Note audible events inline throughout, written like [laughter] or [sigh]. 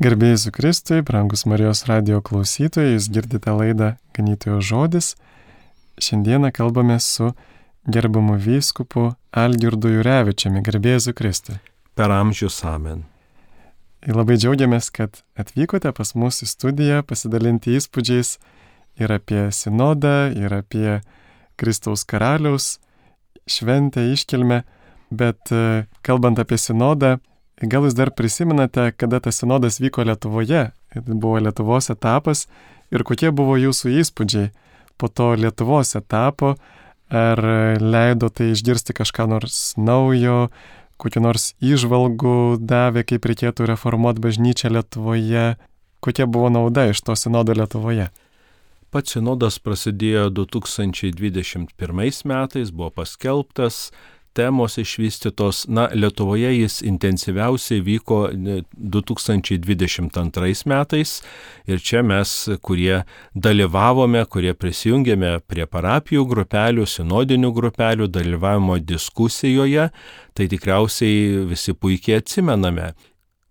Garbėjai su Kristui, brangus Marijos radio klausytojai, jūs girdite laidą Ganytojo žodis. Šiandieną kalbame su gerbiamu vyskupu Algirdu Jurevičiami, garbėjai su Kristui. Per amžius amen. Ir labai džiaugiamės, kad atvykote pas mus į studiją pasidalinti įspūdžiais ir apie sinodą, ir apie Kristaus karaliaus šventę iškilmę. Bet e, kalbant apie sinodą, gal jūs dar prisimenate, kada tas sinodas vyko Lietuvoje, buvo Lietuvos etapas ir kokie buvo jūsų įspūdžiai po to Lietuvos etapo, ar leido tai išgirsti kažką nors naujo, kokiu nors įžvalgų davė, kaip reikėtų reformuoti bažnyčią Lietuvoje, kokia buvo nauda iš to sinodo Lietuvoje. Pats sinodas prasidėjo 2021 metais, buvo paskelbtas, temos išvystytos, na, Lietuvoje jis intensyviausiai vyko 2022 metais. Ir čia mes, kurie dalyvavome, kurie prisijungėme prie parapijų grupelių, sinodinių grupelių, dalyvavimo diskusijoje, tai tikriausiai visi puikiai atsimename,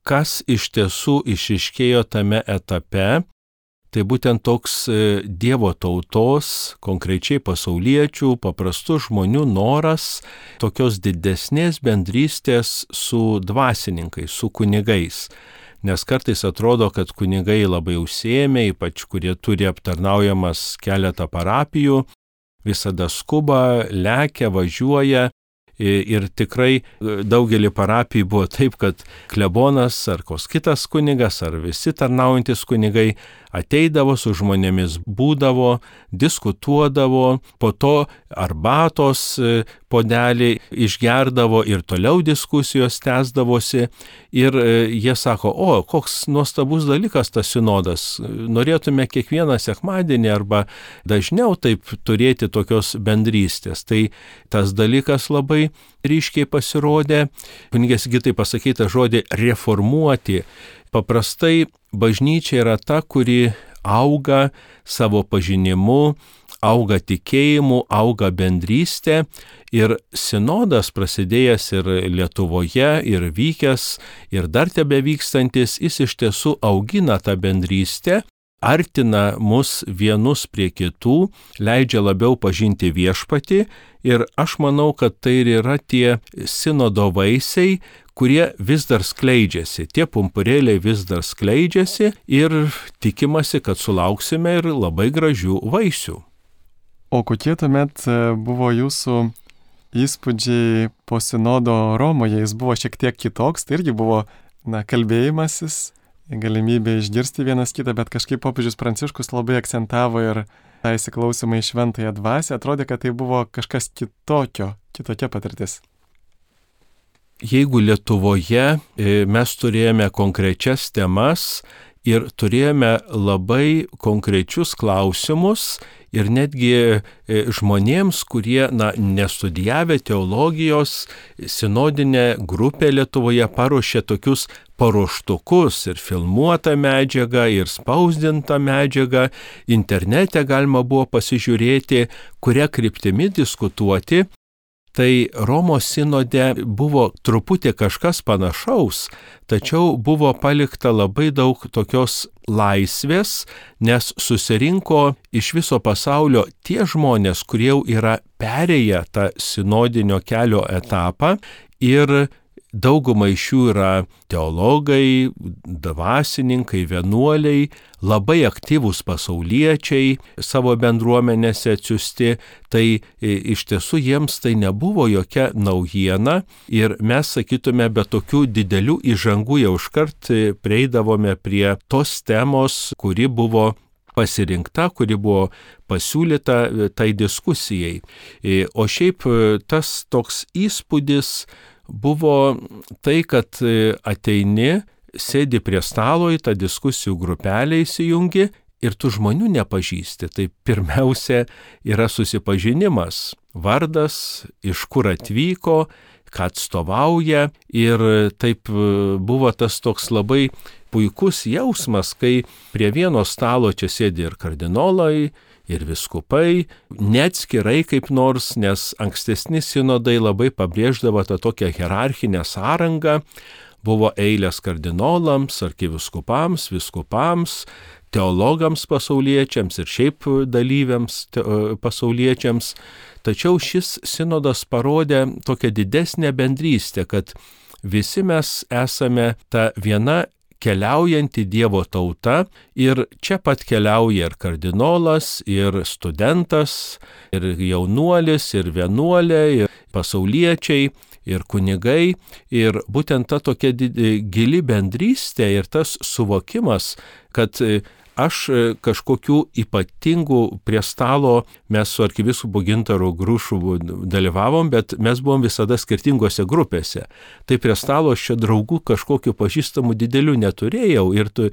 kas iš tiesų išiškėjo tame etape, Tai būtent toks e, Dievo tautos, konkrečiai pasauliečių, paprastų žmonių noras tokios didesnės bendrystės su dvasininkais, su kunigais. Nes kartais atrodo, kad kunigai labai užsiemė, ypač kurie turi aptarnaujamas keletą parapijų, visada skuba, lekia, važiuoja Ir tikrai e, daugelį parapijų buvo taip, kad klebonas ar koks kitas kunigas ar visi tarnaujantis kunigai ateidavo su žmonėmis, būdavo, diskutuodavo, po to arbatos e, podelį išgerdavo ir toliau diskusijos tęsdavosi. Ir e, jie sako, o, koks nuostabus dalykas tas sinodas, norėtume kiekvieną sekmadienį arba dažniau taip turėti tokios bendrystės. Tai tas dalykas labai ryškiai pasirodė, kunigės gitai pasakyta žodį reformuoti Paprastai bažnyčia yra ta, kuri auga savo pažinimu, auga tikėjimu, auga bendrystė ir sinodas prasidėjęs ir Lietuvoje, ir vykęs, ir dar tebe vykstantis, jis iš tiesų augina tą bendrystę, artina mus vienus prie kitų, leidžia labiau pažinti viešpati ir aš manau, kad tai ir yra tie sinodo vaisiai, kurie vis dar skleidžiasi, tie pumpurėliai vis dar skleidžiasi ir tikimasi, kad sulauksime ir labai gražių vaisių. O kokie tuomet e, buvo jūsų įspūdžiai po sinodo Romoje? Jis buvo šiek tiek kitoks, tai irgi buvo na, kalbėjimasis, galimybė išgirsti vienas kitą, bet kažkaip popiežius Pranciškus labai akcentavo ir tą įsiklausimą į šventąją dvasę, atrodė, kad tai buvo kažkas kitokio, kitokia patirtis. Jeigu Lietuvoje e, mes turėjome konkrečias temas ir turėjome labai konkrečius klausimus ir netgi e, žmonėms, kurie na, nestudijavę teologijos, sinodinė grupė Lietuvoje paruošė tokius paruoštukus ir filmuotą medžiagą, ir spausdintą medžiagą, internete galima buvo pasižiūrėti, kuria kryptimi diskutuoti Tai Romos sinode buvo truputį kažkas panašaus, tačiau buvo palikta labai daug tokios laisvės, nes susirinko iš viso pasaulio tie žmonės, kurie jau yra perėję tą sinodinio kelio etapą ir Dauguma iš jų yra teologai, dvasininkai, vienuoliai, labai aktyvūs pasauliečiai savo bendruomenėse atsiusti, tai e, iš tiesų jiems tai nebuvo jokia naujiena ir mes sakytume, be tokių didelių įžangų jau iškart e, prieidavome prie tos temos, kuri buvo pasirinkta, kuri buvo pasiūlyta e, tai diskusijai. O šiaip tas toks įspūdis, buvo tai, kad e, ateini, sėdi prie stalo į tą diskusijų grupelę įsijungi ir tu žmonių nepažįsti. Tai pirmiausia yra susipažinimas, vardas, iš kur atvyko, ką atstovauja ir taip e, buvo tas toks labai puikus jausmas, kai prie vieno stalo čia sėdi ir kardinolai, ir viskupai, neatskirai kaip nors, nes ankstesni sinodai labai pabrėždavo tą tokią hierarchinę sąrangą, buvo eilės kardinolams, arkiviskupams, viskupams, teologams pasauliečiams ir šiaip dalyviams te, pasauliečiams. Tačiau šis sinodas parodė tokią didesnę bendrystę, kad visi mes esame ta viena keliaujanti Dievo tauta ir čia pat keliauja ir kardinolas, ir studentas, ir jaunuolis, ir vienuolė, ir pasauliečiai, ir kunigai. Ir būtent ta tokia gili bendrystė ir tas suvokimas, kad aš e, kažkokių ypatingų prie stalo, mes su arkiviskupu Gintaru Grušu dalyvavom, bet mes buvom visada skirtingose grupėse. Tai prie stalo aš čia draugų kažkokiu pažįstamu dideliu neturėjau ir tu,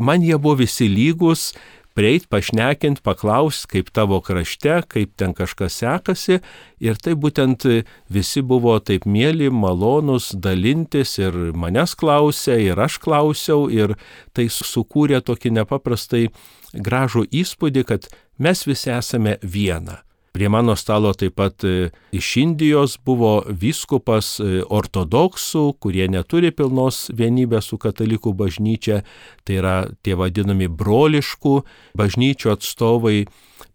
man jie buvo visi lygus, prieit, pašnekint, paklaus, kaip tavo krašte, kaip ten kažkas sekasi. Ir tai būtent visi buvo taip mėly, malonus dalintis ir manęs klausė, ir aš klausiau, ir tai sukūrė tokį nepaprastai gražų įspūdį, kad mes visi esame viena. Prie mano stalo taip pat e, iš Indijos buvo vyskupas e, ortodoksų, kurie neturi pilnos vienybės su katalikų bažnyčia, tai yra tie vadinami broliškų bažnyčių atstovai.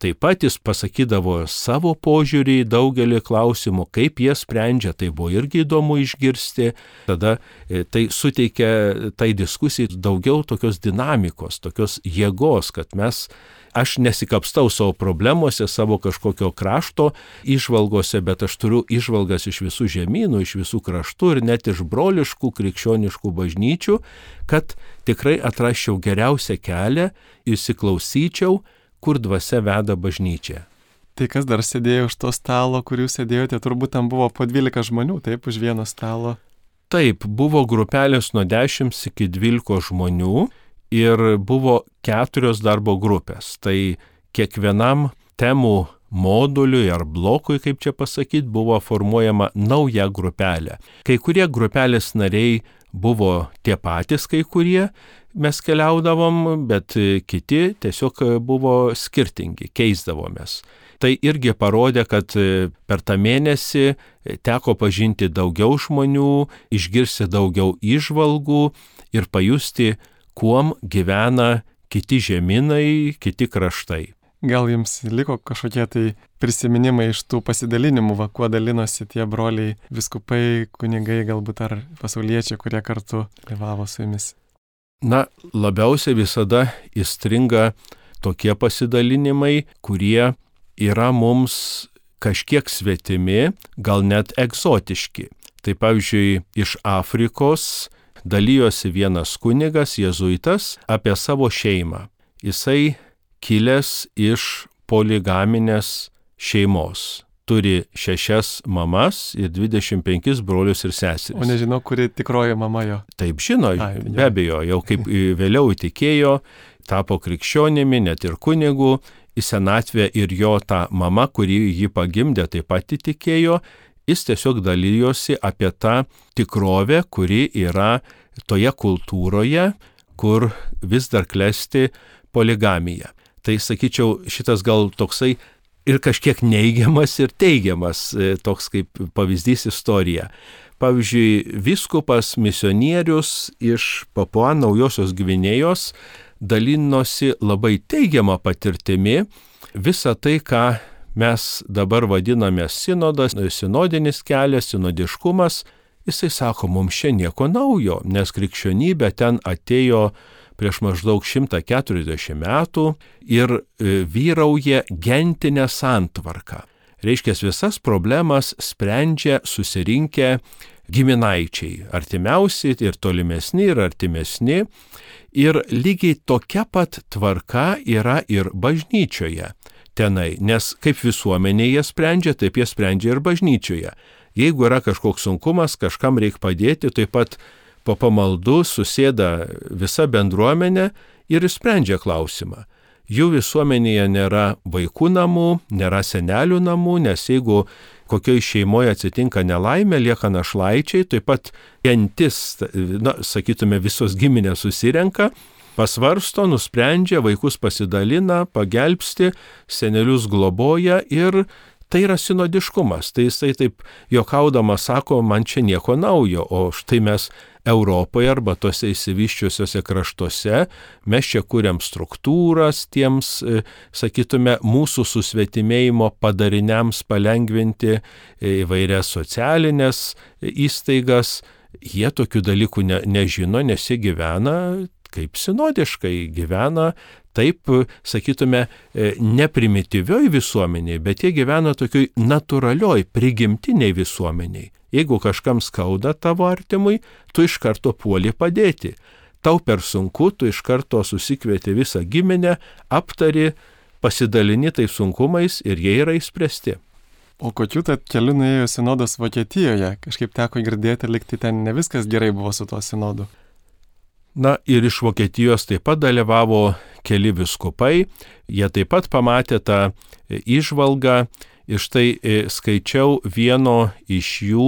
Taip pat jis pasakydavo savo požiūrį į daugelį klausimų, kaip jie sprendžia, tai buvo irgi įdomu išgirsti. Tada e, tai suteikia tai diskusijai daugiau tokios dinamikos, tokios jėgos, kad mes Aš nesikapstau savo problemuose, savo kažkokio krašto išvalgose, bet aš turiu išvalgas iš visų žemynų, iš visų kraštų ir net iš broliškų krikščioniškų bažnyčių, kad tikrai atraščiau geriausią kelią, įsiklausyčiau, kur dvasia veda bažnyčią. Tai kas dar sėdėjo už to stalo, kur jūs sėdėjote, turbūt tam buvo po 12 žmonių, taip, už vieno stalo. Taip, buvo grupelės nuo 10 iki 12 žmonių ir buvo keturios darbo grupės. Tai kiekvienam temų moduliui ar blokui, kaip čia pasakyti, buvo formuojama nauja grupelė. Kai kurie grupelės nariai buvo tie patys, kai kurie mes keliaudavom, bet kiti tiesiog buvo skirtingi, keisdavomės. Tai irgi parodė, kad per tą mėnesį teko pažinti daugiau žmonių, išgirsti daugiau išvalgų ir pajusti kuom gyvena kiti žemynai, kiti kraštai. Gal jums liko kažkokie tai prisiminimai iš tų pasidalinimų, va, kuo dalinosi tie broliai, viskupai, kunigai, galbūt ar pasauliečiai, kurie kartu dalyvavo su jumis? Na, labiausiai visada įstringa tokie pasidalinimai, kurie yra mums kažkiek svetimi, gal net egzotiški. Tai pavyzdžiui, iš Afrikos dalyjosi vienas kunigas, jėzuitas, apie savo šeimą. Jisai kilęs iš poligaminės šeimos. Turi šešias mamas ir 25 brolius ir seseris. O nežinau, kuri tikroji mama jo. Taip žino, Ai, be abejo, jau kaip vėliau įtikėjo, tapo krikščionimi, net ir kunigu, į senatvę ir jo ta mama, kuri jį pagimdė, taip pat įtikėjo jis tiesiog dalyjosi apie tą tikrovę, kuri yra toje kultūroje, kur vis dar klesti poligamija. Tai sakyčiau, šitas gal toksai ir kažkiek neigiamas ir teigiamas e, toks kaip pavyzdys istorija. Pavyzdžiui, viskupas misionierius iš Papua Naujosios Gvinėjos dalinosi labai teigiamą patirtimi visą tai, ką mes dabar vadiname sinodas, sinodinis kelias, sinodiškumas, jisai sako, mums čia nieko naujo, nes krikščionybė ten atėjo prieš maždaug 140 metų ir e, vyrauja gentinė santvarka. Reiškia, visas problemas sprendžia susirinkę giminaičiai, artimiausi ir tolimesni ir artimesni. Ir lygiai tokia pat tvarka yra ir bažnyčioje tenai, nes kaip visuomenė jie sprendžia, taip jie sprendžia ir bažnyčioje. Jeigu yra kažkoks sunkumas, kažkam reikia padėti, taip pat po pamaldų susėda visa bendruomenė ir išsprendžia klausimą. Jų visuomenėje nėra vaikų namų, nėra senelių namų, nes jeigu kokioje šeimoje atsitinka nelaimė, lieka našlaičiai, taip pat gentis, na, sakytume, visos giminės susirenka pasvarsto, nusprendžia, vaikus pasidalina, pagelbsti, senelius globoja ir Tai yra sinodiškumas. Tai jisai taip jokaudamas sako, man čia nieko naujo, o štai mes Europoje arba tose įsivyščiusiuose kraštuose mes čia kuriam struktūras tiems, e, sakytume, mūsų susvetimėjimo padariniams palengvinti e, įvairias socialinės įstaigas. Jie tokių dalykų ne, nežino, nes jie gyvena kaip sinodiškai, gyvena taip, sakytume, e, neprimityvioj visuomeniai, bet jie gyvena tokioj natūralioj, prigimtiniai visuomeniai. Jeigu kažkam skauda tavo artimui, tu iš karto puoli padėti. Tau per sunku, tu iš karto susikvieti visą giminę, aptari, pasidalini tai sunkumais ir jie yra įspręsti. O kokiu tad keliu nuėjo sinodas Vokietijoje? Kažkaip teko girdėti, likti ten ne viskas gerai buvo su tuo sinodu. Na ir iš Vokietijos taip pat dalyvavo keli viskupai, jie taip pat pamatė tą išvalgą ir štai e, skaičiau vieno iš jų,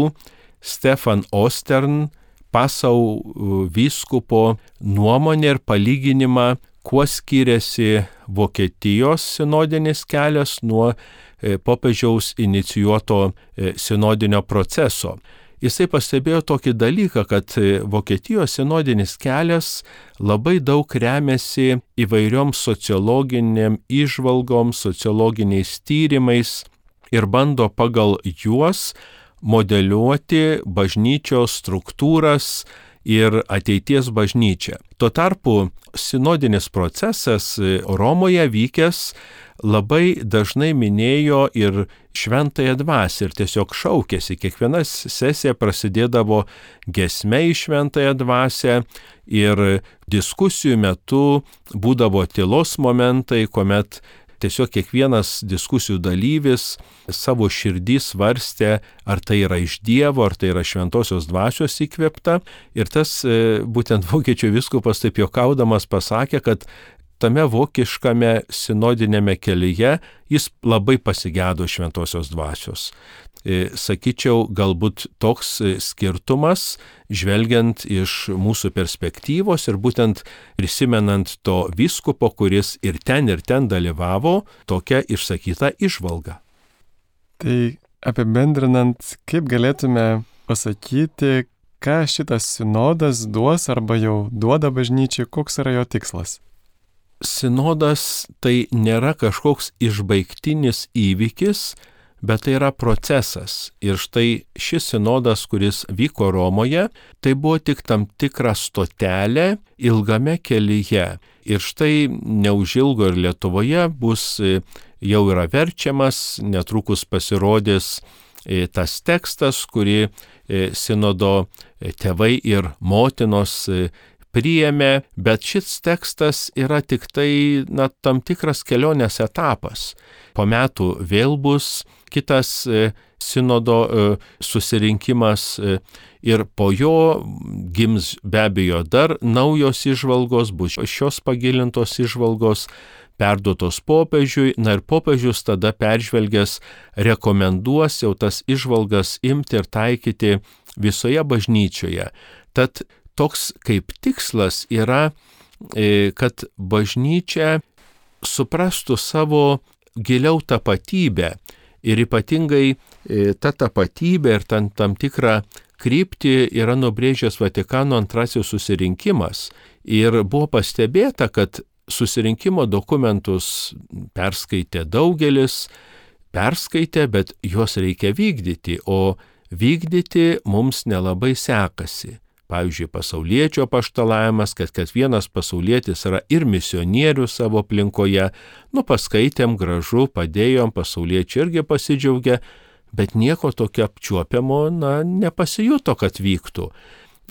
Stefan Ostern, pasau vyskupo nuomonę ir palyginimą, kuo skiriasi Vokietijos sinodinis kelias nuo e, popiežiaus inicijuoto e, sinodinio proceso jisai pastebėjo tokį dalyką, kad e, Vokietijos sinodinis kelias labai daug remiasi įvairiom sociologiniam išvalgom, sociologiniais tyrimais ir bando pagal juos modeliuoti bažnyčios struktūras ir ateities bažnyčią. Tuo tarpu sinodinis procesas e, Romoje vykęs labai dažnai minėjo ir šventąją dvasę ir tiesiog šaukėsi. Kiekviena sesija prasidėdavo gesme į šventąją dvasę ir diskusijų metu būdavo tylos momentai, kuomet tiesiog kiekvienas diskusijų dalyvis savo širdį svarstė, ar tai yra iš Dievo, ar tai yra šventosios dvasios įkvėpta. Ir tas e, būtent [laughs] vokiečių viskupas taip jokaudamas pasakė, kad tame vokiškame sinodinėme kelyje jis labai pasigėdo šventosios dvasios. E, sakyčiau, galbūt toks e, skirtumas, žvelgiant iš mūsų perspektyvos ir būtent prisimenant to viskupo, kuris ir ten, ir ten dalyvavo, tokia išsakyta išvalga. Tai apibendrinant, kaip galėtume pasakyti, ką šitas sinodas duos arba jau duoda bažnyčiai, koks yra jo tikslas? sinodas tai nėra kažkoks išbaigtinis įvykis, bet tai yra procesas. Ir štai šis sinodas, kuris vyko Romoje, tai buvo tik tam tikra stotelė ilgame kelyje. Ir štai neužilgo ir Lietuvoje bus e, jau yra verčiamas, netrukus pasirodys e, tas tekstas, kurį e, sinodo tėvai ir motinos priėmė, bet šis tekstas yra tik tai na, tam tikras kelionės etapas. Po metų vėl bus kitas e, sinodo e, susirinkimas e, ir po jo gims be abejo dar naujos išvalgos, bus šios pagilintos išvalgos perduotos popiežiui, na ir popiežius tada peržvelgęs rekomenduos jau tas išvalgas imti ir taikyti visoje bažnyčioje. Tad toks kaip tikslas yra, e, kad bažnyčia suprastų savo giliau tapatybę ir ypatingai e, ta tapatybė ir tam, tam tikrą kryptį yra nubrėžęs Vatikano antrasis susirinkimas. Ir buvo pastebėta, kad susirinkimo dokumentus perskaitė daugelis, perskaitė, bet juos reikia vykdyti, o vykdyti mums nelabai sekasi pavyzdžiui, pasaulietčio paštalavimas, kad kiekvienas pasaulietis yra ir misionierius savo aplinkoje, nu paskaitėm gražu, padėjom, pasauliečiai irgi pasidžiaugia, bet nieko tokio apčiuopiamo, na, nepasijuto, kad vyktų.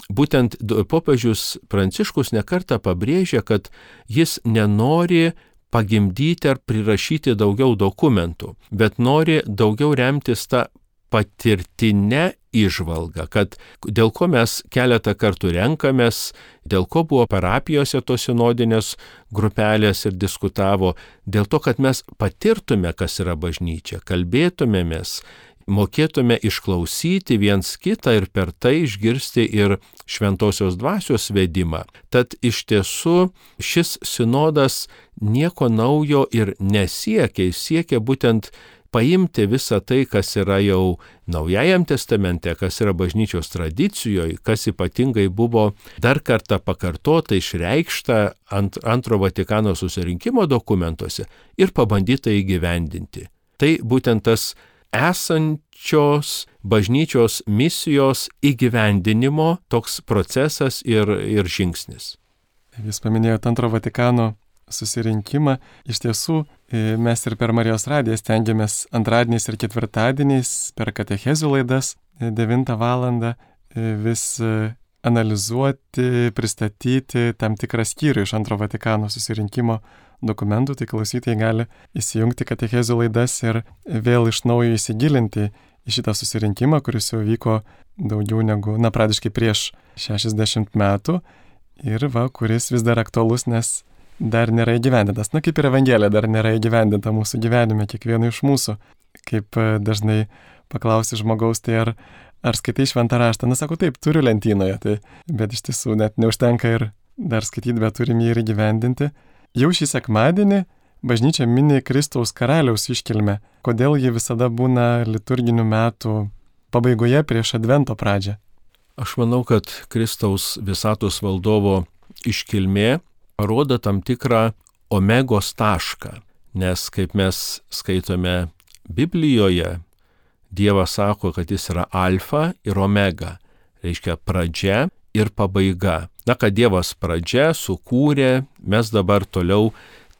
Būtent popiežius Pranciškus nekarta pabrėžė, kad jis nenori pagimdyti ar prirašyti daugiau dokumentų, bet nori daugiau remtis tą patirtinę išvalgą, kad dėl ko mes keletą kartų renkamės, dėl ko buvo parapijose tos sinodinės grupelės ir diskutavo, dėl to, kad mes patirtume, kas yra bažnyčia, kalbėtumėmės, mokėtume išklausyti viens kitą ir per tai išgirsti ir šventosios dvasios vedimą. Tad iš tiesų šis sinodas nieko naujo ir nesiekia, jis siekia būtent paimti visą tai, kas yra jau Naujajam testamente, kas yra bažnyčios tradicijoje, kas ypatingai buvo dar kartą pakartota, išreikšta ant antro Vatikano susirinkimo dokumentuose ir pabandyta įgyvendinti. Tai būtent tas esančios bažnyčios misijos įgyvendinimo toks procesas ir, ir žingsnis. Jūs paminėjote antro Vatikano susirinkimą. Iš tiesų, mes ir per Marijos radiją stengiamės antradieniais ir ketvirtadieniais per katechezių laidas 9 e, val. E, vis analizuoti, pristatyti tam tikrą skyrių iš antro Vatikano susirinkimo dokumentų, tai klausytojai gali įsijungti katechezių laidas ir vėl iš naujo įsigilinti į šitą susirinkimą, kuris jau vyko daugiau negu, na, pradiškai prieš 60 metų ir va, kuris vis dar aktualus, nes dar nėra įgyvendintas. Na kaip ir Evangelija dar nėra įgyvendinta mūsų gyvenime, kiekvieno iš mūsų. Kaip e, dažnai paklausi žmogaus, tai ar, ar skaitai šventą raštą. Na sako, taip, turiu lentynoje, tai, bet iš tiesų net neužtenka ir dar skaityti, bet turim jį ir įgyvendinti. Jau šį sekmadienį bažnyčia mini Kristaus karaliaus iškilmę. Kodėl ji visada būna liturginių metų pabaigoje prieš Advento pradžią? Aš manau, kad Kristaus visatos valdovo iškilmė rodo tam tikrą omegos tašką, nes kaip mes skaitome Biblijoje, Dievas sako, kad jis yra alfa ir omega, reiškia pradžia ir pabaiga. Na, kad Dievas pradžia sukūrė, mes dabar toliau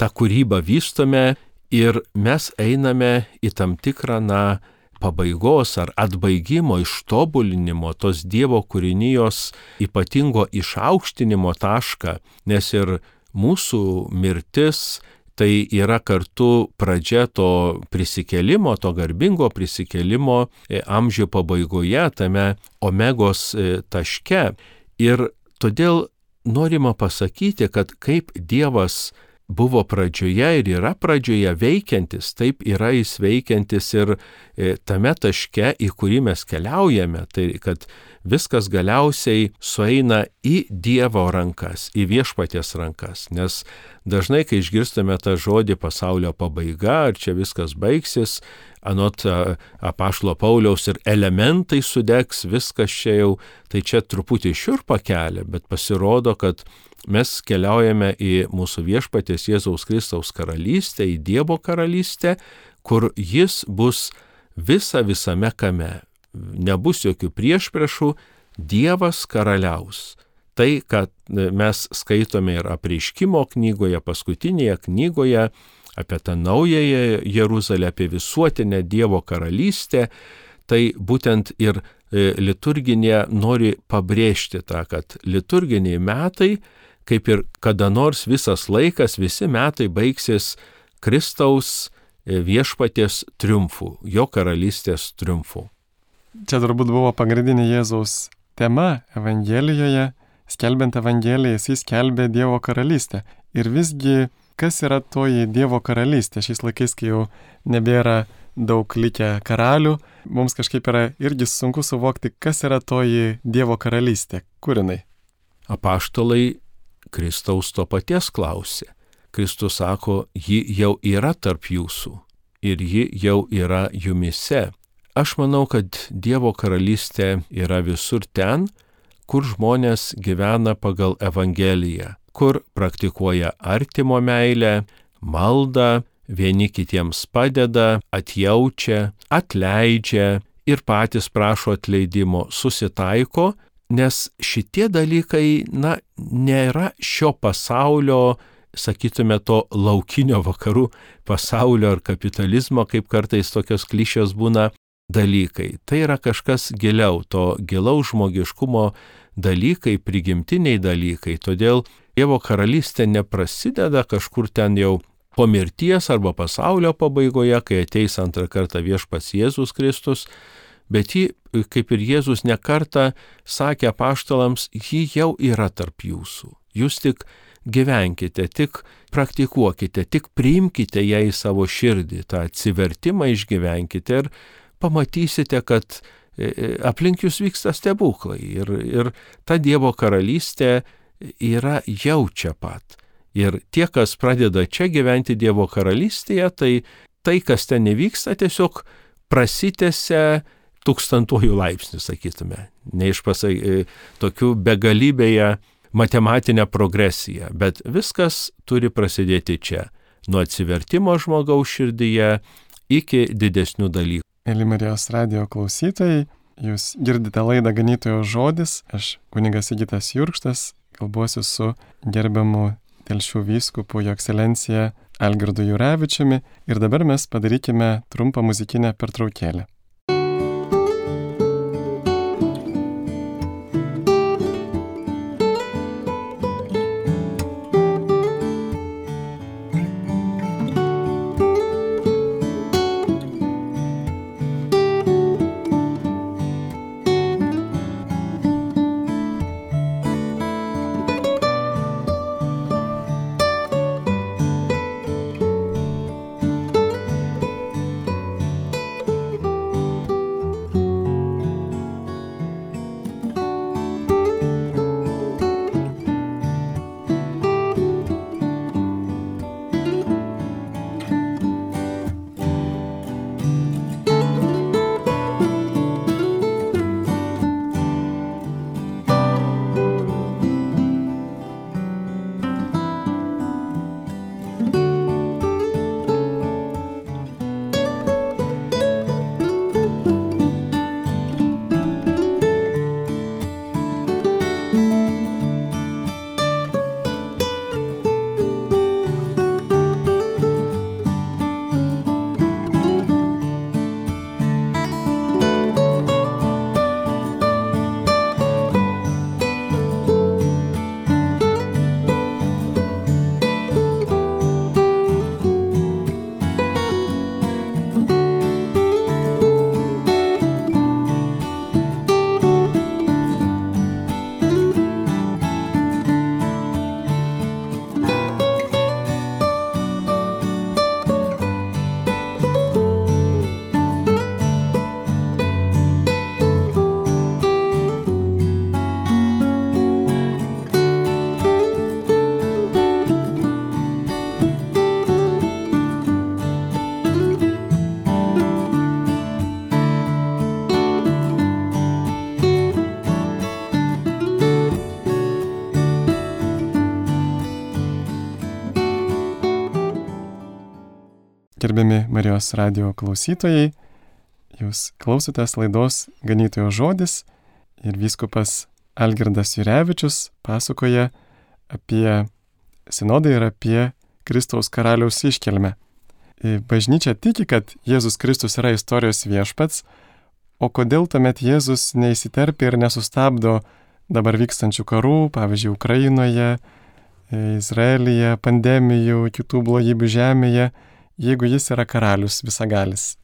tą kūrybą vystome ir mes einame į tam tikrą, na, pabaigos ar atbaigimo, ištobulinimo, tos Dievo kūrinijos ypatingo išaukštinimo tašką, nes ir mūsų mirtis tai yra kartu pradžia to prisikelimo, to garbingo prisikelimo e, amžių pabaigoje, tame omegos e, taške. Ir todėl norima pasakyti, kad kaip Dievas buvo pradžioje ir yra pradžioje veikiantis, taip yra jis veikiantis ir e, tame taške, į kurį mes keliaujame, tai kad viskas galiausiai sueina į Dievo rankas, į viešpaties rankas, nes dažnai, kai išgirstame tą žodį pasaulio pabaiga, ar čia viskas baigsis, anot apašlo Pauliaus ir elementai sudegs, viskas čia jau, tai čia truputį šiurpa kelia, bet pasirodo, kad mes keliaujame į mūsų viešpatės Jėzaus Kristaus karalystę, į Dievo karalystę, kur jis bus visa visame kame. Nebus jokių priešpriešų, Dievas karaliaus. Tai, kad mes skaitome ir apreiškimo knygoje, paskutinėje knygoje apie tą naująją Jeruzalę, apie visuotinę Dievo karalystę, tai būtent ir e, liturginė nori pabrėžti tą, kad liturginiai metai kaip ir kada nors visas laikas, visi metai baigsis Kristaus e, viešpaties triumfu, jo karalystės triumfu. Čia turbūt buvo pagrindinė Jėzaus tema Evangelijoje. Skelbiant Evangeliją, jis skelbė Dievo karalystę. Ir visgi, kas yra toji Dievo karalystė šiais laikais, kai jau nebėra daug likę karalių, mums kažkaip yra irgi sunku suvokti, kas yra toji Dievo karalystė, kur jinai. Apaštalai Kristaus to paties klausė. Kristus sako, ji jau yra tarp jūsų ir ji jau yra jumise. Aš manau, kad Dievo karalystė yra visur ten, kur žmonės gyvena pagal Evangeliją, kur praktikuoja artimo meilę, maldą, vieni kitiems padeda, atjaučia, atleidžia ir patys prašo atleidimo, susitaiko nes šitie dalykai, na, nėra šio pasaulio, sakytume, to laukinio vakarų pasaulio ar kapitalizmo, kaip kartais tokios klišios būna dalykai. Tai yra kažkas giliau, to gilaus žmogiškumo dalykai, prigimtiniai dalykai. Todėl Dievo karalystė neprasideda kažkur ten jau po mirties arba pasaulio pabaigoje, kai ateis antrą kartą viešpats Jėzus Kristus, bet ji, kaip ir Jėzus nekarta sakė paštalams, ji jau yra tarp jūsų. Jūs tik gyvenkite, tik praktikuokite, tik priimkite ją į savo širdį, tą atsivertimą išgyvenkite ir pamatysite, kad e, e, aplink jūs vyksta stebuklai ir, ir ta Dievo karalystė yra jau čia pat. Ir tie, kas pradeda čia gyventi Dievo karalystėje, tai tai, kas ten nevyksta, tiesiog prasitęsia tūkstantuoju laipsniu, sakytume. Neišpasai e, tokių begalybėje matematinę progresiją, bet viskas turi prasidėti čia. Nuo atsivertimo žmogaus širdyje iki didesnių dalykų. Elimarijos radio klausytojai, jūs girdite laidą Ganytojo žodis, aš kunigas Sigitas Jurkštas, kalbuosiu su gerbiamu telšių vyskupu Jo ekscelencija Algirdu Jurevičiumi ir dabar mes padarykime trumpą muzikinę pertraukėlę. Marijos radio klausytojai, jūs klausotės laidos Ganytojo žodis ir vyskupas Algirdas Jurevičius pasakoja apie sinodą ir apie Kristaus karaliaus iškelmę. Bažnyčia tiki, kad Jėzus Kristus yra istorijos viešpats, o kodėl tuomet Jėzus neįsiterpia ir nesustabdo dabar vykstančių karų, pavyzdžiui, Ukrainoje, Izraelyje, pandemijų, kitų blogybių žemėje, jeigu jis yra karalius visagalis?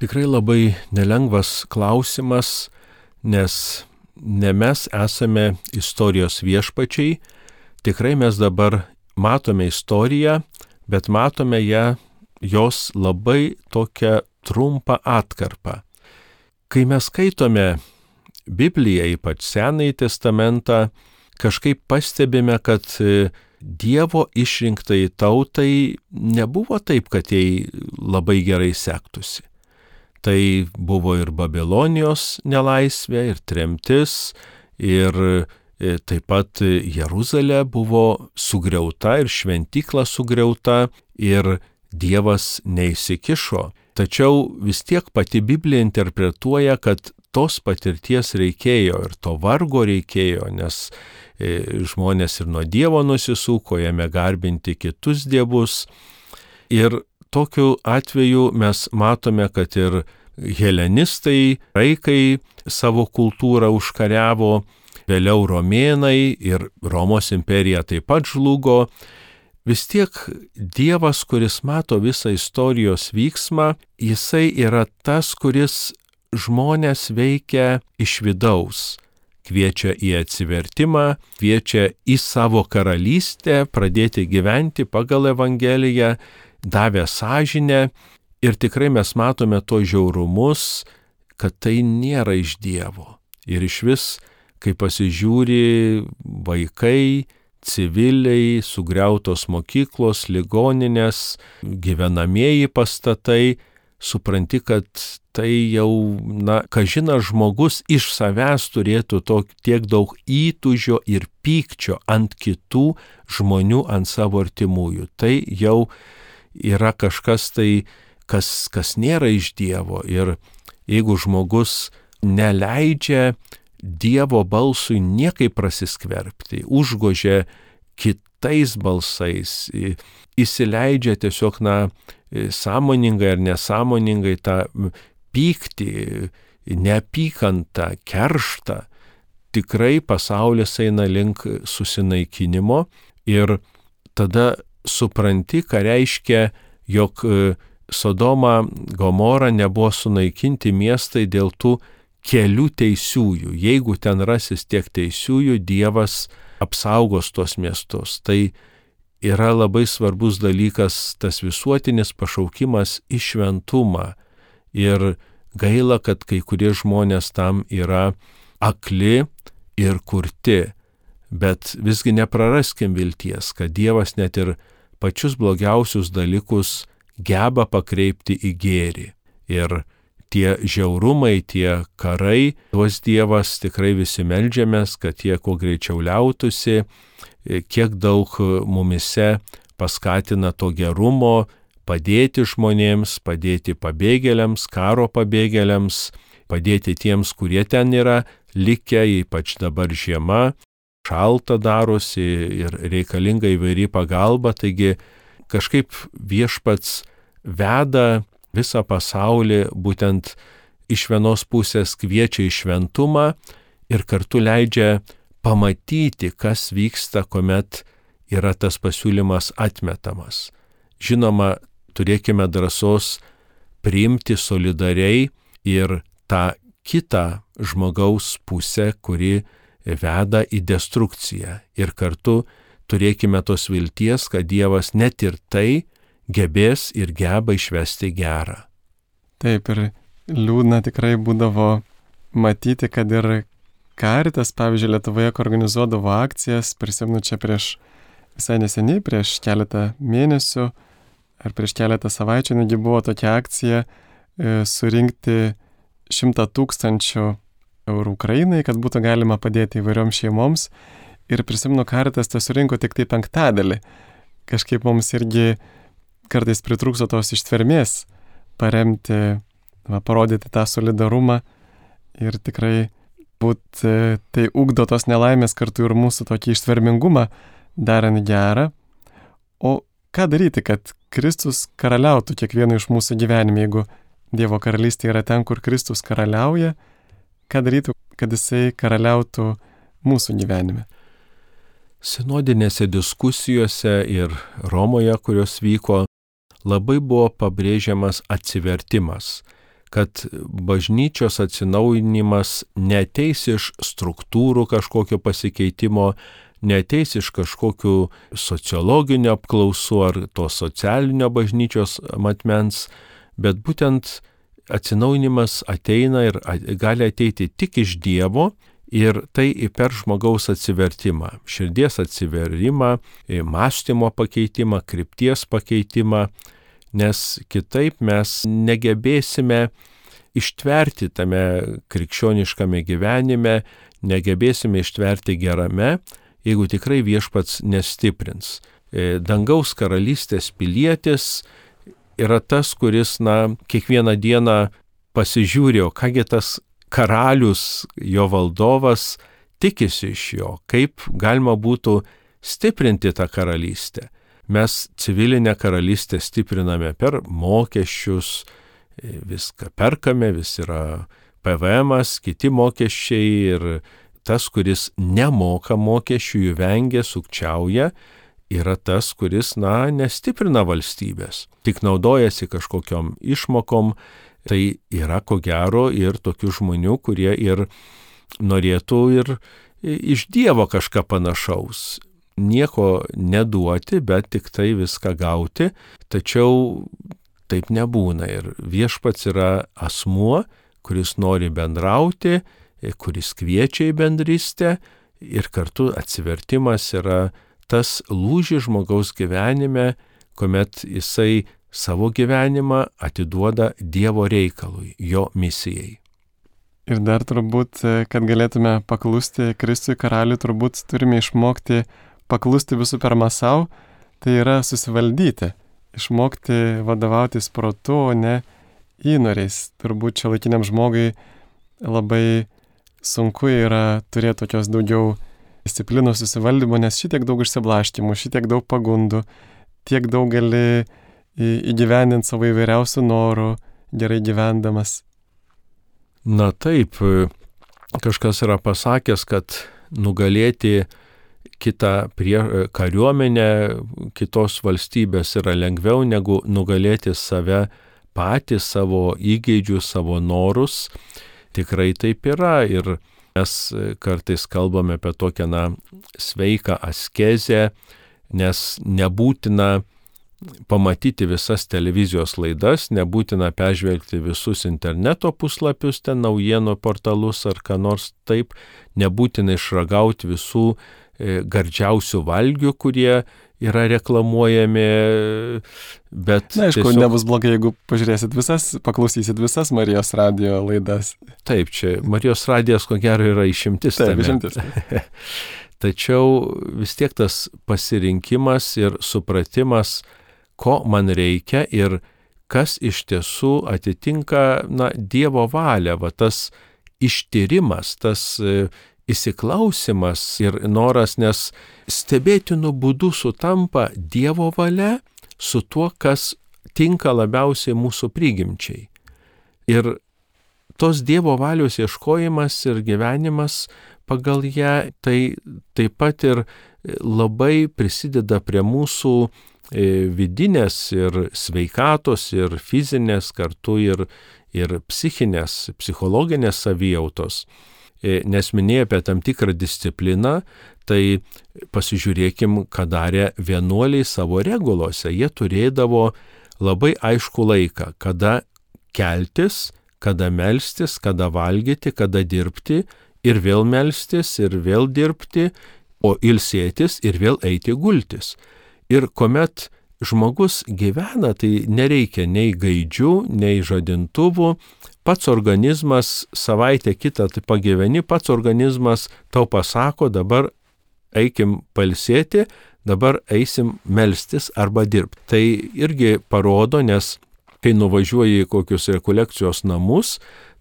Tikrai labai nelengvas klausimas, nes ne mes esame istorijos viešpačiai, tikrai mes dabar matome istoriją, bet matome ją jos labai tokią trumpą atkarpą. Kai mes skaitome Bibliją, ypač Senąjį testamentą, kažkaip pastebime, kad Dievo išrinktai tautai nebuvo taip, kad jai labai gerai sektųsi. Tai buvo ir Babilonijos nelaisvė, ir tremtis, ir e, taip pat Jeruzalė buvo sugriauta ir šventykla sugriauta ir Dievas neįsikišo. Tačiau vis tiek pati Biblija interpretuoja, kad tos patirties reikėjo ir to vargo reikėjo, nes žmonės ir nuo Dievo nusisuko, jame garbinti kitus dievus. Ir tokiu atveju mes matome, kad ir helenistai, graikai savo kultūrą užkariavo, vėliau romėnai ir Romos imperija taip pat žlugo. Vis tiek Dievas, kuris mato visą istorijos vyksmą, jisai yra tas, kuris žmonės veikia iš vidaus kviečia į atsivertimą, kviečia į savo karalystę, pradėti gyventi pagal Evangeliją, davė sąžinę ir tikrai mes matome to žiaurumus, kad tai nėra iš Dievo. Ir iš vis, kai pasižiūri vaikai, civiliai, sugriautos mokyklos, ligoninės, gyvenamieji pastatai, supranti, kad tai jau, na, kažina žmogus iš savęs turėtų to, tiek daug įtužio ir pykčio ant kitų žmonių, ant savo artimųjų. Tai jau yra kažkas tai, kas, kas nėra iš Dievo. Ir jeigu žmogus neleidžia Dievo balsui niekai prasiskverbti, užgožia kitais balsais, įsileidžia tiesiog, na, sąmoningai ar nesąmoningai tą pyktį, neapykantą, kerštą, tikrai pasaulis eina link susinaikinimo ir tada supranti, ką reiškia, jog Sodoma, Gomora nebuvo sunaikinti miestai dėl tų kelių teisiųjų. Jeigu ten rasis tiek teisiųjų, Dievas apsaugos tuos miestus. Tai yra labai svarbus dalykas tas visuotinis pašaukimas į šventumą. Ir gaila, kad kai kurie žmonės tam yra akli ir kurti. Bet visgi nepraraskim vilties, kad Dievas net ir pačius blogiausius dalykus geba pakreipti į gėrį. Ir tie žiaurumai, tie karai, tuos Dievas tikrai visi melžiamės, kad jie kuo greičiau liautųsi, kiek daug mumise paskatina to gerumo, padėti žmonėms, padėti pabėgėliams, karo pabėgėliams, padėti tiems, kurie ten yra likę, ypač dabar žiema, šalta darosi ir reikalinga įvairi pagalba, taigi kažkaip viešpats veda visą pasaulį būtent iš vienos pusės kviečia į šventumą ir kartu leidžia pamatyti, kas vyksta, kuomet yra tas pasiūlymas atmetamas. Žinoma, turėkime drąsos priimti solidariai ir tą kitą žmogaus pusę, kuri veda į destrukciją. Ir kartu turėkime tos vilties, kad Dievas net ir tai gebės ir geba išvesti gerą. Taip ir liūdna tikrai būdavo matyti, kad ir Karitas, pavyzdžiui, Lietuvoje organizuodavo akcijas, prisimenu čia prieš visai neseniai, prieš keletą mėnesių ar prieš keletą savaičių, negi buvo tokia akcija e, surinkti šimtą tūkstančių eurų Ukrainai, kad būtų galima padėti įvairioms šeimoms. Ir prisimenu, Karitas tas surinko tik tai penktadalį. Kažkaip mums irgi kartais pritrūkso tos ištvermės paremti, va, parodyti tą solidarumą ir tikrai būt e, tai ugdo tos nelaimės kartu ir mūsų tokį ištvermingumą, darant gerą. O ką daryti, kad Kristus karaliautų kiekvieno iš mūsų gyvenime, jeigu Dievo karalystė yra ten, kur Kristus karaliauja, ką daryti, kad jisai karaliautų mūsų gyvenime? Sinodinėse diskusijose ir Romoje, kurios vyko, labai buvo pabrėžiamas atsivertimas, kad bažnyčios atsinaujinimas neteis iš struktūrų kažkokio pasikeitimo, neteis iš kažkokių sociologinių apklausų ar to socialinio bažnyčios matmens, bet būtent atsinaujinimas ateina ir gali ateiti tik iš Dievo ir tai per žmogaus atsivertimą, širdies atsiverimą, mąstymo pakeitimą, krypties pakeitimą, nes kitaip mes negebėsime ištverti tame krikščioniškame gyvenime, negebėsime ištverti gerame, jeigu tikrai viešpats nestiprins. E, dangaus karalystės pilietis yra tas, kuris, na, kiekvieną dieną pasižiūri, o kągi tas karalius, jo valdovas tikisi iš jo, kaip galima būtų stiprinti tą karalystę mes civilinę karalystę stipriname per mokesčius, viską perkame, vis yra PVM, kiti mokesčiai ir tas, kuris nemoka mokesčių, jų vengia, sukčiauja, yra tas, kuris, na, nestiprina valstybės, tik naudojasi kažkokiam išmokom, tai yra ko gero ir tokių žmonių, kurie ir norėtų ir iš Dievo kažką panašaus nieko neduoti, bet tik tai viską gauti, tačiau taip nebūna ir viešpats yra asmuo, kuris nori bendrauti, kuris kviečia į bendrystę ir kartu atsivertimas yra tas lūžis žmogaus gyvenime, kuomet jisai savo gyvenimą atiduoda Dievo reikalui, jo misijai. Ir dar turbūt, kad galėtume paklusti Kristui karaliui, turbūt turime išmokti paklusti visų pirma savo, tai yra susivaldyti, išmokti vadovautis protu, o ne įnoriais. Turbūt čia laikiniam žmogui labai sunku yra turėti tokios daugiau disciplinos susivaldymo, nes šitiek daug išsiblaškimų, šitiek daug pagundų, tiek daug gali įgyvendinti savo įvairiausių norų, gerai gyvendamas. Na taip, kažkas yra pasakęs, kad nugalėti kitą prie, kariuomenę kitos valstybės yra lengviau negu nugalėti save patys, savo įgeidžius, savo norus. Tikrai taip yra ir mes kartais kalbame apie tokią na, sveiką askezę, nes nebūtina pamatyti visas televizijos laidas, nebūtina peržvelgti visus interneto puslapius, ten naujienų portalus ar ką nors taip, nebūtina išragauti visų E, gardžiausių valgių, kurie yra reklamuojami, bet... Na, aišku, tiesiog... nebus blogai, jeigu pažiūrėsit visas, paklausysit visas Marijos radio laidas. Taip, čia Marijos radijas ko gero yra išimtis. Taip, tame. išimtis. [laughs] Tačiau vis tiek tas pasirinkimas ir supratimas, ko man reikia ir kas iš tiesų atitinka, na, Dievo valią, va tas ištyrimas, tas įsiklausimas ir noras, nes stebėtinų būdų sutampa Dievo valia su tuo, kas tinka labiausiai mūsų prigimčiai. Ir tos Dievo valios ieškojimas ir gyvenimas pagal ją tai taip pat ir labai prisideda prie mūsų e, vidinės ir sveikatos, ir fizinės kartu, ir, ir psichinės, psichologinės savijautos. E, nes minėjai apie tam tikrą discipliną, tai pasižiūrėkim, ką darė vienuoliai savo regulose. Jie turėdavo labai aišku laiką, kada keltis, kada melstis, kada valgyti, kada dirbti ir vėl melstis ir vėl dirbti, o ilsėtis ir vėl eiti gultis. Ir kuomet žmogus gyvena, tai nereikia nei gaidžių, nei žadintuvų, pats organizmas savaitę kitą tai pagyveni, pats organizmas tau pasako, dabar eikim palsėti, dabar eisim melstis arba dirbti. Tai irgi parodo, nes kai nuvažiuoji į kokius rekolekcijos namus,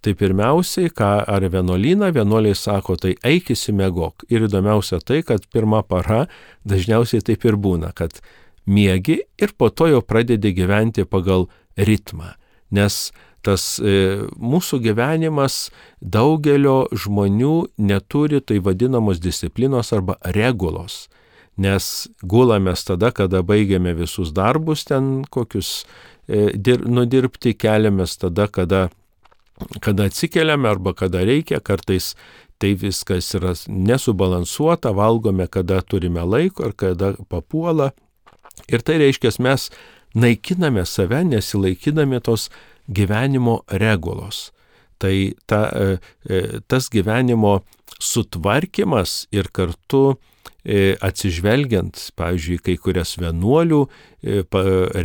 tai pirmiausiai, ką ar vienuolyną, vienuoliai sako, tai eik įsimegok. Ir įdomiausia tai, kad pirmą parą dažniausiai taip ir būna, kad miegi ir po to jau pradedi gyventi pagal ritmą. Nes tas e, mūsų gyvenimas daugelio žmonių neturi tai vadinamos disciplinos arba regulos. Nes gulamės tada, kada baigiame visus darbus ten kokius e, dir, nudirbti, keliamės tada, kada, kada atsikeliame arba kada reikia, kartais tai viskas yra nesubalansuota, valgome, kada turime laiko ir kada papuola. Ir tai reiškia, mes naikiname save, nesilaikydami tos gyvenimo regulos. Tai ta, e, e, tas gyvenimo sutvarkymas ir kartu e, atsižvelgiant, pavyzdžiui, kai kurias vienuolių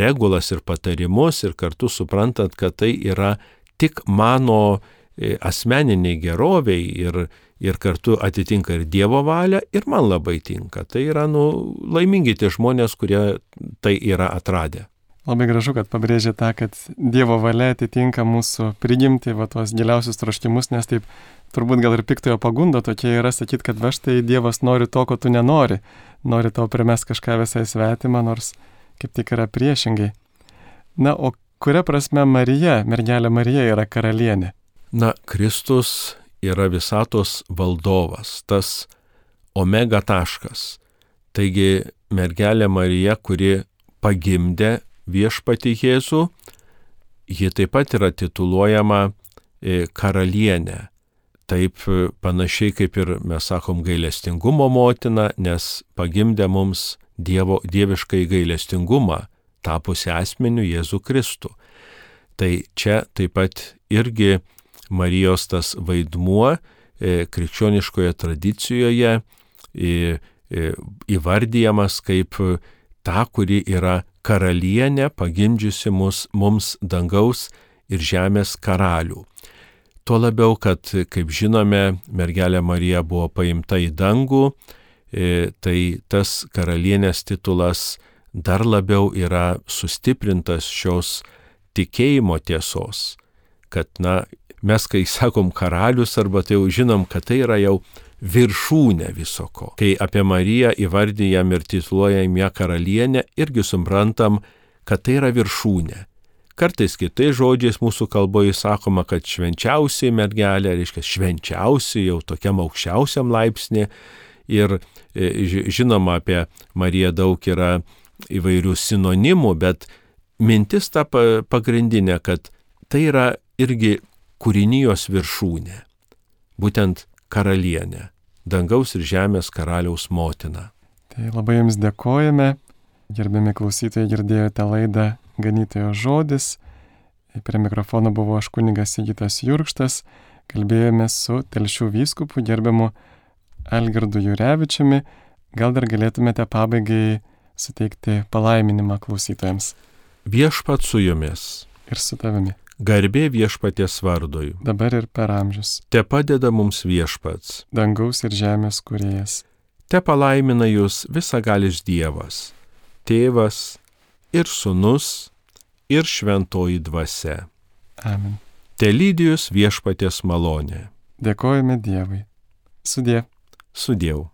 regulas ir patarimus ir kartu suprantant, kad tai yra tik mano asmeniniai geroviai ir, ir kartu atitinka ir Dievo valią ir man labai tinka. Tai yra nu, laimingi tie žmonės, kurie tai yra atradę. Labai gražu, kad pabrėžė tą, kad Dievo valia atitinka mūsų prigimti, va tuos giliausius troškimus, nes taip turbūt gal ir piktojo pagunda tokia yra sakyti, kad va štai Dievas nori to, ko tu nenori, nori tau primest kažką visai svetimą, nors kaip tik yra priešingai. Na, o kuria prasme Marija, mergelė Marija yra karalienė? Na, Kristus yra visatos valdovas, tas omega taškas. Taigi mergelė Marija, kuri pagimdė viešpati Jėzų, ji taip pat yra tituluojama e, karalienė. Taip e, panašiai kaip ir mes sakom gailestingumo motina, nes pagimdė mums dievo, dieviškai gailestingumą, tapusi asmeniu Jėzų Kristų. Tai čia taip pat irgi Marijos tas vaidmuo e, krikščioniškoje tradicijoje įvardyjamas kaip ta, kuri yra karalienė, pagimdžiusi mus, mums dangaus ir žemės karalių. Tuo labiau, kad, kaip žinome, mergelė Marija buvo paimta į dangų, e, tai tas karalienės titulas dar labiau yra sustiprintas šios tikėjimo tiesos, kad, na, mes kai sakom karalius arba tai jau žinom, kad tai yra jau viršūnė visoko. Kai apie Mariją įvardyjam ir tituluojam ją karalienę, irgi suprantam, kad tai yra viršūnė. Kartais kitais žodžiais mūsų kalboje sakoma, kad švenčiausiai mergelė, reiškia švenčiausiai jau tokiam aukščiausiam laipsnė. Ir e, žinoma, apie Mariją daug yra įvairių sinonimų, bet mintis ta pagrindinė, kad tai yra irgi kūrinijos viršūnė. Būtent karalienė, dangaus ir žemės karaliaus motina. Tai labai Jums dėkojame. Gerbiami klausytojai, girdėjote laidą Ganytojo žodis. Prie mikrofono buvo aš kuningas Sigitas Jurkštas. Kalbėjome su telšių vyskupu gerbiamu Algirdu Jurevičiumi. Gal dar galėtumėte pabaigai suteikti palaiminimą klausytojams. Viešpat su jumis. Ir su tavimi. Garbė viešpaties vardui. Dabar ir per amžius. Te padeda mums viešpats. Dangaus ir žemės kuriejas. Te palaimina jūs visagalis Dievas. Tėvas ir sunus ir šventoji dvasia. Amen. Te lydijus viešpaties malonė. Dėkojame Dievui. Sudė. Sudėjau.